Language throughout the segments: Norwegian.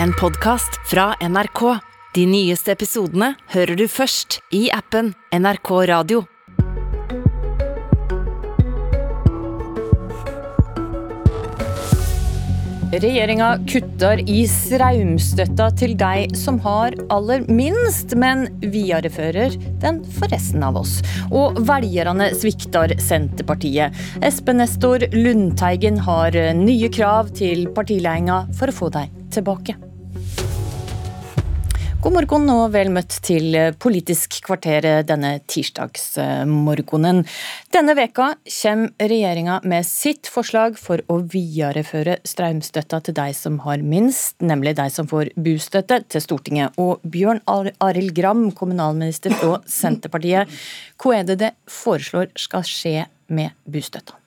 en podkast fra NRK. De nyeste episodene hører du først i appen NRK Radio. Regjeringa kutter i straumstøtta til deg som har aller minst, men viderefører den for resten av oss. Og velgerne svikter Senterpartiet. Espen Nestor Lundteigen har nye krav til partiledelsen for å få dem tilbake. God morgen og vel møtt til Politisk kvarter denne tirsdagsmorgenen. Denne veka kommer regjeringa med sitt forslag for å videreføre strømstøtta til de som har minst, nemlig de som får bostøtte til Stortinget. Og Bjørn Arild Gram, kommunalminister fra Senterpartiet, hva er det det foreslår skal skje med bostøtta?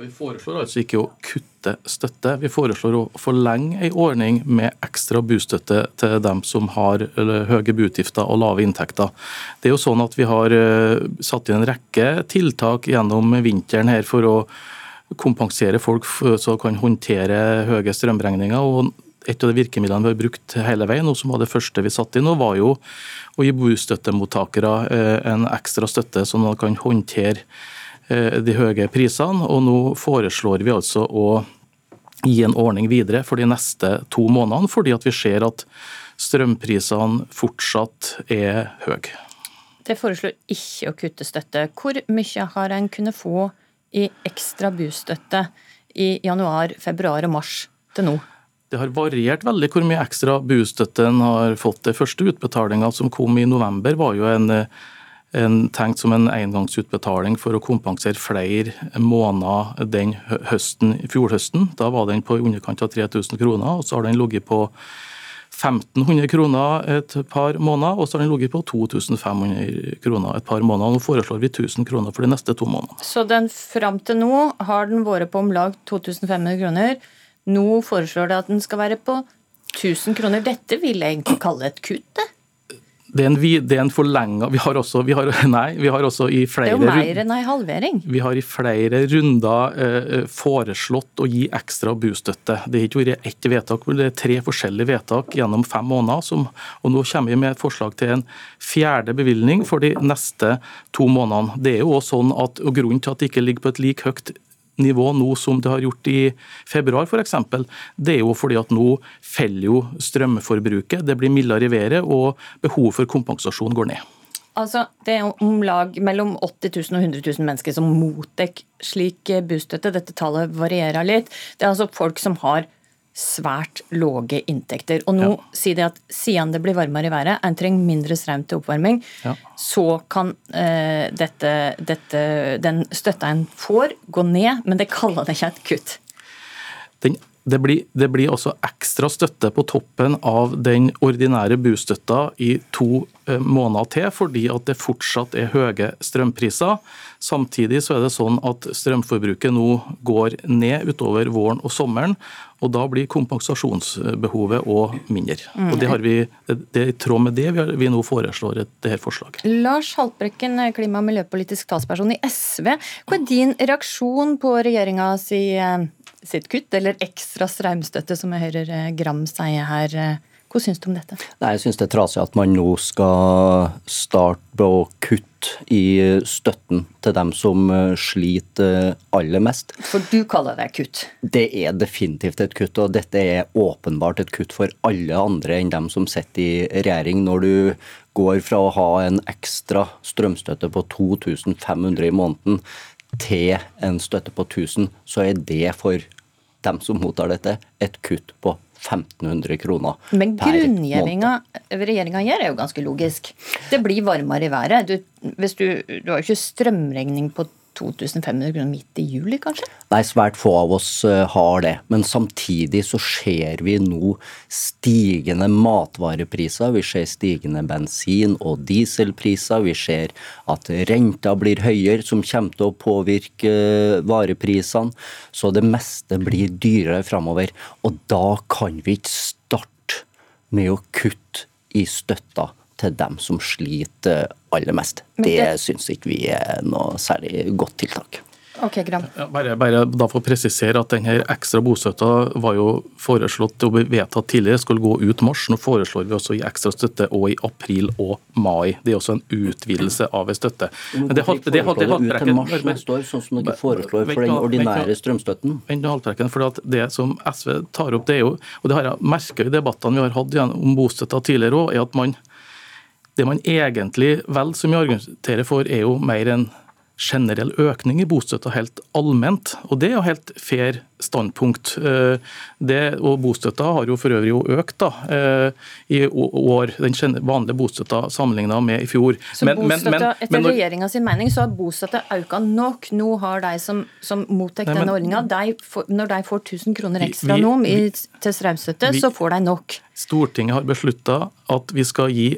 Vi foreslår altså ikke å kutte støtte. Vi foreslår å forlenge en ordning med ekstra bostøtte til dem som har høye boutgifter og lave inntekter. Det er jo sånn at Vi har eh, satt inn en rekke tiltak gjennom vinteren her for å kompensere folk de kan håndtere høye strømregninger. og et av de virkemidlene vi har brukt hele veien, og som var det første vi satte inn, var jo å gi bostøttemottakere eh, en ekstra støtte, som de kan håndtere de høye prisene. Og nå foreslår vi altså å gi en ordning videre for de neste to månedene, fordi at vi ser at strømprisene fortsatt er høye. Det foreslår ikke å kutte støtte. Hvor mye har en kunnet få i ekstra bostøtte i januar, februar og mars til nå? Det har variert veldig hvor mye ekstra bostøtte en har fått. Det første utbetalinga som kom i november, var jo en en, tenkt som en engangsutbetaling for å kompensere flere måneder den høsten, fjorhøsten. Da var den på i underkant av 3000 kroner, og så har den ligget på 1500 kroner et par måneder, og så har den ligget på 2500 kroner et par måneder. Nå foreslår vi 1000 kroner for de neste to månedene. Så den fram til nå har den vært på om lag 2500 kroner. Nå foreslår det at den skal være på 1000 kroner. Dette vil jeg egentlig kalle et kutt? det? Det er en, det er en forlenga vi, vi vi har også i flere Det er jo mer enn ei halvering. Vi har i flere runder eh, foreslått å gi ekstra bostøtte. Det har ikke vært ett vedtak, men det er tre forskjellige vedtak gjennom fem måneder. Som, og nå kommer vi med et forslag til en fjerde bevilgning for de neste to månedene. Det er jo også sånn at, og Grunnen til at det ikke ligger på et like høyt nivå nå som det har gjort i februar f.eks., det er jo fordi at nå faller jo strømforbruket, det blir mildere i været og behovet for kompensasjon går ned. Altså, Det er om lag mellom 80 000 og 100 000 mennesker som mottar slik bostøtte. Dette tallet varierer litt. Det er altså folk som har svært lave inntekter. Og nå ja. sier de at siden det blir varmere i været, en trenger mindre strøm til oppvarming, ja. så kan eh, dette, dette, den støtta en får, gå ned, men det kaller det ikke et kutt. Den, det, blir, det, blir, også ekstra støtte på toppen av den ordinære bostøtta i to eh, måneder til, fordi at det fortsatt er høye strømpriser. Samtidig så er det sånn at strømforbruket nå går ned utover våren og sommeren. Og Da blir kompensasjonsbehovet òg mindre. Og Det, vi, det, er i tråd med det vi, vi nå foreslår dette forslaget. Lars Haltbrekken, klima- og miljøpolitisk talsperson i SV. Hva er din reaksjon på regjeringas eh, sitt kutt, eller ekstra strømstøtte, som jeg hører eh, Gram sier her? Hva syns du om dette? Nei, jeg syns det er trasig at man nå skal starte å kutte i støtten til dem som eh, sliter aller mest. For du kaller det kutt? Det er definitivt et kutt, og dette er åpenbart et kutt for alle andre enn dem som sitter i regjering. Når du går fra å ha en ekstra strømstøtte på 2500 i måneden til en støtte på 1000, så er det for dem som mottar dette, et kutt på 1500 kroner Men grunngjevinga regjeringa gjør, er jo ganske logisk. Det blir varmere i været. Du, hvis du, du har jo ikke strømregning på 2500 kroner midt i juli, kanskje? Nei, svært få av oss eh, har det. Men samtidig så ser vi nå stigende matvarepriser. Vi ser stigende bensin- og dieselpriser. Vi ser at renta blir høyere, som kommer til å påvirke eh, vareprisene. Så det meste blir dyrere framover. Og da kan vi ikke starte med å kutte i støtta til dem som sliter aller mest. Det, det syns ikke vi er noe særlig godt tiltak. Ok, Gram. Bare, bare da for å presisere at denne ekstra bostøtta var jo foreslått og vedtatt tidligere, skulle gå ut mars. Nå foreslår vi også å gi ekstra støtte også i april og mai. Det er også en utvidelse av en støtte. Men det, det, det, det ut til mars neste år, sånn som dere foreslår for den ordinære strømstøtten? Vent for Det som SV tar opp, det er jo, og det har jeg merka i debattene vi har hatt om bostøtta tidligere òg, er at man det man egentlig vel så mye argumenterer for, er jo mer en generell økning i bostøtta helt allment. Og det er jo helt fair standpunkt. Eh, det, og bostøtta har jo for øvrig jo økt da, eh, i år, den vanlige bostøtta sammenligna med i fjor. Så men, bostøtta, men, men, etter regjeringa sin mening så har bostøtta økt nok. Nå har de som, som mottar denne ordninga, de når de får 1000 kroner ekstra vi, nå til strømstøtte, så får de nok. Stortinget har beslutta at vi skal gi,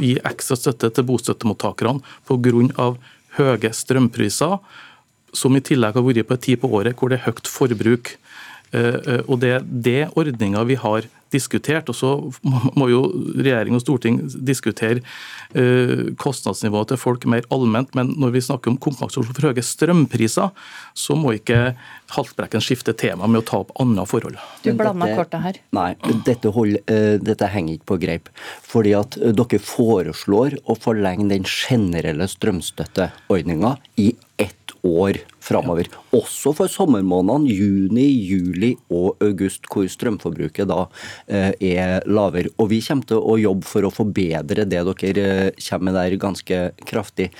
gi ekstra støtte til bostøttemottakerne pga høye strømpriser, som i tillegg har vært på en tid på året hvor det er høyt forbruk. Eh, eh, og Det er det ordninga vi har diskutert. og Så må jo regjering og storting diskutere eh, kostnadsnivået til folk mer allment. Men når vi snakker om kompensasjon for høye strømpriser, så må ikke Haltbrekken skifte tema med å ta opp andre forhold. Du blander kortet her. Nei, dette, hold, dette, henger ikke på greip. Fordi at dere foreslår å forlenge den generelle strømstøtteordninga i ett år framover. Også for sommermånedene juni, juli og august, hvor strømforbruket da eh, er lavere. Og vi kommer til å jobbe for å forbedre det dere eh, kommer med der ganske kraftig.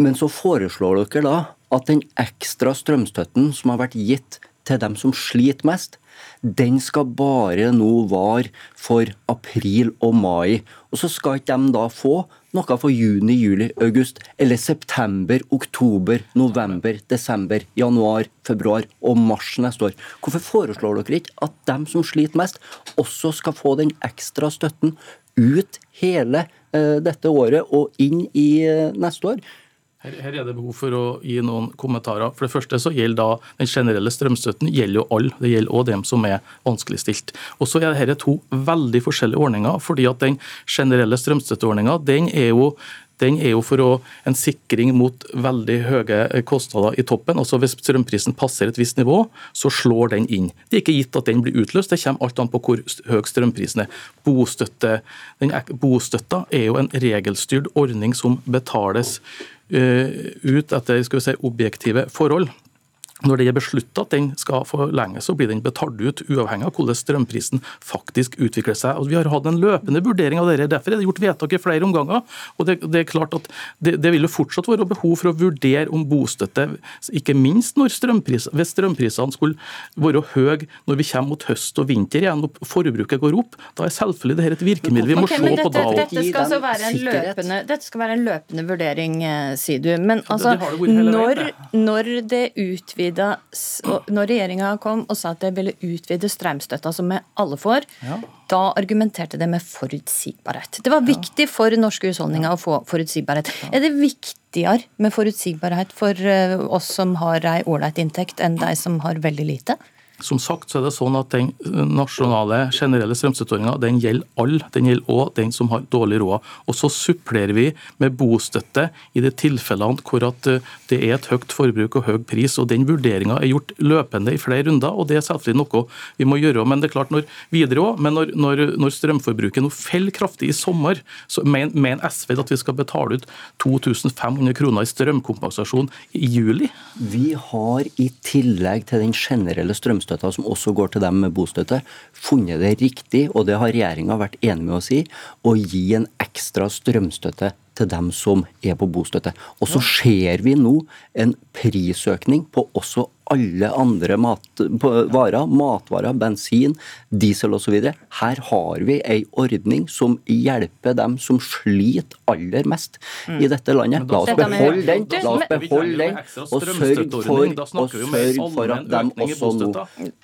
Men så foreslår dere da at den ekstra strømstøtten som har vært gitt til dem som sliter mest, den skal bare nå vare for april og mai. Og så skal ikke de da få noe for juni, juli, august, eller september, oktober, november, desember, januar, februar og mars neste år. Hvorfor foreslår dere ikke at dem som sliter mest, også skal få den ekstra støtten ut hele uh, dette året og inn i uh, neste år? Her, her, er det behov for å gi noen kommentarer. For det første så gjelder da Den generelle strømstøtten gjelder jo alle. Det gjelder òg dem som er vanskeligstilt. Og så er dette to veldig forskjellige ordninger. fordi at Den generelle strømstøtteordninga er jo den er jo for å, en sikring mot veldig høye kostnader i toppen. altså Hvis strømprisen passer et visst nivå, så slår den inn. Det er ikke gitt at den blir utløst, det kommer alt an på hvor høy strømprisen er. Bostøtte, den, bostøtta er jo en regelstyrt ordning som betales ut etter skal vi si, objektive forhold. Når det er beslutta at den skal forlenges, så blir den betalt ut, uavhengig av hvordan strømprisen faktisk utvikler seg. Og vi har hatt en løpende vurdering av dette. Derfor er det gjort vedtak i flere omganger. og Det, det er klart at det, det, vil jo fortsatt være behov for å vurdere om bostøtte, ikke minst når strømpris, hvis strømprisene skulle være høye når vi kommer mot høst og vinter igjen og forbruket går opp. Da er selvfølgelig dette et virkemiddel vi må okay, se på da òg. Dette, skal altså være en løpende, dette skal være en løpende vurdering, eh, sier du. Men altså, når, når det utvider utvida Når regjeringa kom og sa at de ville utvide strømstøtta, som vi alle får, ja. da argumenterte de med forutsigbarhet. Det var viktig for norske husholdninger å få forutsigbarhet. Er det viktigere med forutsigbarhet for eh, oss som har ei ålreit inntekt, enn de som har veldig lite? Som sagt så er det sånn at Den nasjonale generelle strømstøtteordninga gjelder alle. Den gjelder òg den som har dårlig råd. Og Så supplerer vi med bostøtte i de tilfellene hvor eh, det er et høyt forbruk og høy pris. og Den vurderinga er gjort løpende i flere runder, og det er selvfølgelig noe vi må gjøre. Men det er klart når, videre også, men når, når, når strømforbruket nå faller kraftig i sommer, så mener men SV at vi skal betale ut 2500 kroner i strømkompensasjon i juli? Vi har i tillegg til den generelle strømstøtten strømstøtta, som også går til dem med bostøtte, funnet det riktig, og det har regjeringa vært enig med oss i, å gi en ekstra strømstøtte til dem som er på bostøtte. Og så ser vi nå en prisøkning på også alle andre mat, varer, matvarer, bensin, diesel osv. Her har vi ei ordning som hjelper dem som sliter aller mest mm. i dette landet. La oss beholde den, la oss beholde den, og sørge for, og sørg for at de også nå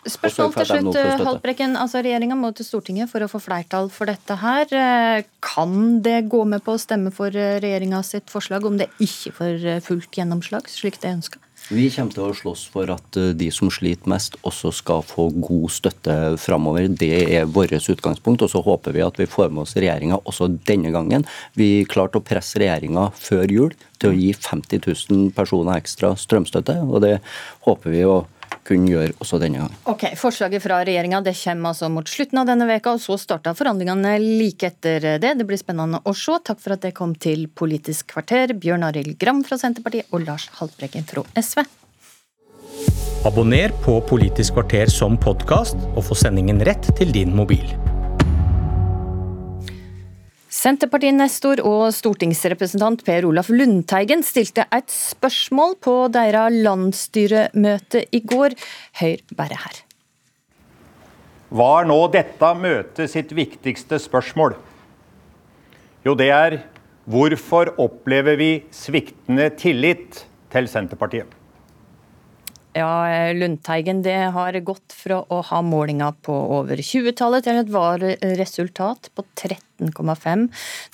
Spørsmål til slutt, Haltbrekken. Altså, Regjeringa må til Stortinget for å få flertall for dette her. Eh, kan det gå med på å stemme for eh, regjeringa sitt forslag om det ikke får fullt gjennomslag, slik det er ønska? Vi kommer til å slåss for at eh, de som sliter mest, også skal få god støtte framover. Det er vårt utgangspunkt. Og så håper vi at vi får med oss regjeringa også denne gangen. Vi klarte å presse regjeringa før jul til å gi 50 000 personer ekstra strømstøtte, og det håper vi å kunne gjøre også denne gangen. Ok, Forslaget fra regjeringa kommer altså mot slutten av denne veka, og så starter forhandlingene like etter det. Det blir spennende å se. Takk for at det kom til Politisk kvarter, Bjørn Arild Gram fra Senterpartiet og Lars Haltbrekken fra SV. Abonner på Politisk kvarter som podkast, og få sendingen rett til din mobil. Senterparti-nestor og stortingsrepresentant Per Olaf Lundteigen stilte et spørsmål på deres landsstyremøte i går. Hør bare her. Var nå dette møtet sitt viktigste spørsmål? Jo, det er hvorfor opplever vi sviktende tillit til Senterpartiet? Ja, Lundteigen, det har gått fra å ha målinger på over 20-tallet til et var-resultat på 13,5.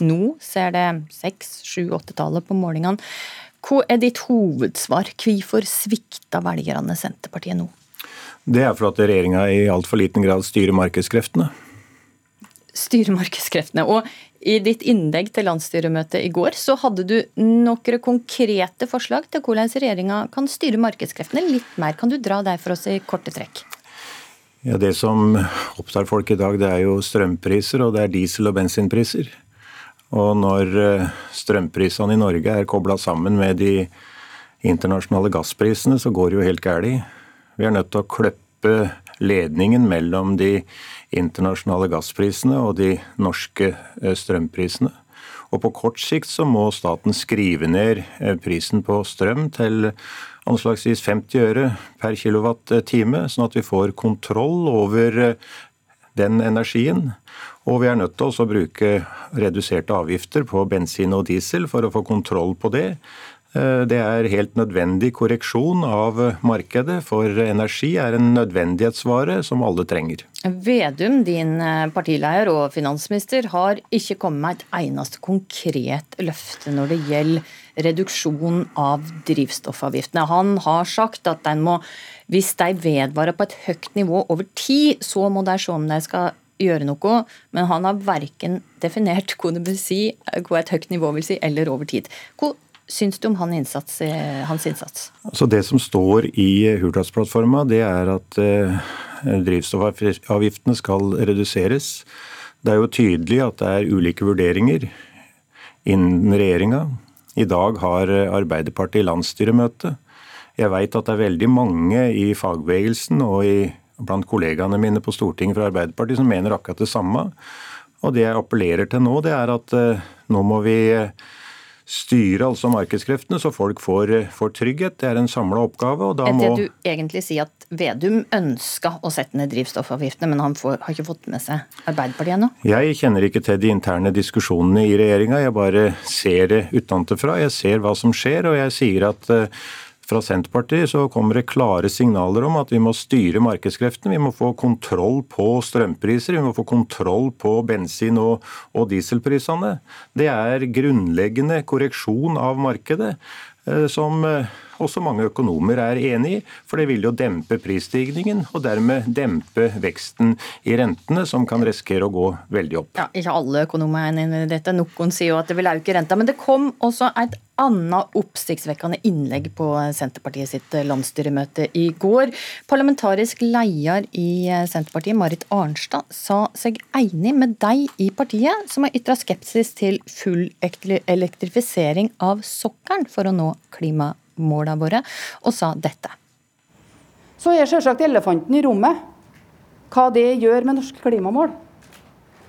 Nå ser det 6, 7, 8-tallet på målingene. Hva er ditt hovedsvar? Hvorfor svikta velgerne Senterpartiet nå? Det er for at regjeringa i altfor liten grad styrer markedskreftene styre markedskreftene. Og i ditt innlegg til landsstyremøtet i går, så hadde du noen konkrete forslag til hvordan regjeringa kan styre markedskreftene litt mer. Kan du dra der for oss i korte trekk? Ja, Det som opptar folk i dag, det er jo strømpriser, og det er diesel- og bensinpriser. Og når eh, strømprisene i Norge er kobla sammen med de internasjonale gassprisene, så går det jo helt galt. Vi er nødt til å kløppe ledningen mellom de internasjonale gassprisene og de norske eh, strømprisene. Og på kort sikt så må staten skrive ned eh, prisen på strøm til anslagsvis 50 øre per kilowattime, sånn at vi får kontroll over eh, den energien. Og vi er nødt til å bruke reduserte avgifter på bensin og diesel for å få kontroll på det. Eh, det er helt nødvendig korreksjon av markedet, for energi er en nødvendighetsvare som alle trenger. Vedum, din partileier partileder og finansminister, har ikke kommet med et eneste konkret løfte når det gjelder reduksjon av drivstoffavgiftene. Han har sagt at må, hvis de vedvarer på et høyt nivå over tid, så må de se om de skal gjøre noe, men han har verken definert hva, det vil si, hva et høyt nivå vil si, eller over tid. Hvor syns du om hans innsats? Hans innsats? Altså det som står i Hurdalsplattforma, det er at eh, drivstoffavgiftene skal reduseres. Det er jo tydelig at det er ulike vurderinger innen regjeringa. I dag har Arbeiderpartiet landsstyremøte. Jeg veit at det er veldig mange i fagbevegelsen og i, blant kollegaene mine på Stortinget fra Arbeiderpartiet som mener akkurat det samme. Og det jeg appellerer til nå, det er at eh, nå må vi styre altså markedskreftene, så folk får, får trygghet. Det er en samla oppgave. og da må... Det du egentlig sier at Vedum ønska å sette ned drivstoffavgiftene, men han får, har ikke fått med seg Arbeiderpartiet ennå? Jeg kjenner ikke til de interne diskusjonene i regjeringa. Jeg bare ser det utenfra. Jeg ser hva som skjer, og jeg sier at uh, fra Senterpartiet så kommer det klare signaler om at vi må styre markedskreftene. Vi må få kontroll på strømpriser, vi må få kontroll på bensin- og, og dieselprisene. Det er grunnleggende korreksjon av markedet eh, som eh, også mange økonomer er enig i. For det vil jo dempe prisstigningen, og dermed dempe veksten i rentene, som kan risikere å gå veldig opp. Ja, Ikke alle økonomer er enig i dette. Noen sier jo at det vil øke renta. Men det kom også et annet oppsiktsvekkende innlegg på Senterpartiet sitt landsstyremøte i går. Parlamentarisk leder i Senterpartiet, Marit Arnstad, sa seg enig med deg i partiet, som har ytra skepsis til full elektrifisering av sokkelen for å nå klimamålene målene våre, og sa dette. Så er selvsagt elefanten i rommet hva det gjør med norske klimamål.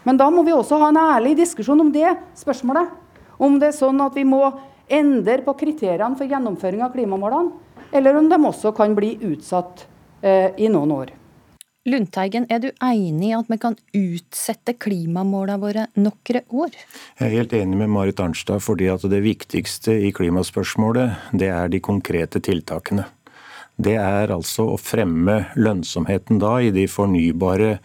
Men da må vi også ha en ærlig diskusjon om det spørsmålet. Om det er sånn at vi må endre på kriteriene for gjennomføring av klimamålene, eller om de også kan bli utsatt eh, i noen år. Lundteigen, er du enig i at vi kan utsette klimamålene våre noen år? Jeg er helt enig med Marit Arnstad, fordi at det viktigste i klimaspørsmålet, det er de konkrete tiltakene. Det er altså å fremme lønnsomheten da i de fornybare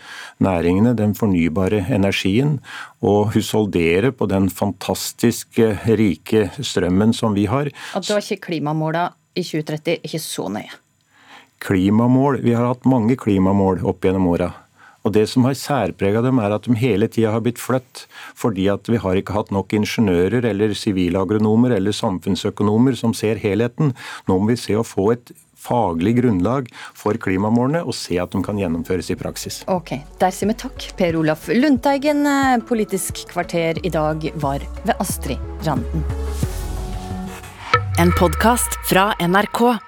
næringene, den fornybare energien, og husholdere på den fantastisk rike strømmen som vi har. At da ikke klimamåla i 2030 ikke så nøye. Klimamål, Vi har hatt mange klimamål opp gjennom åra. Og Det som har særprega dem, er at de hele tida har blitt flytt. Fordi at vi har ikke hatt nok ingeniører eller sivilagronomer eller samfunnsøkonomer som ser helheten. Nå må vi se å få et faglig grunnlag for klimamålene og se at de kan gjennomføres i praksis. Ok, Der sier vi takk. Per Olaf Lundteigen, Politisk kvarter i dag var ved Astrid Randen. En podkast fra NRK.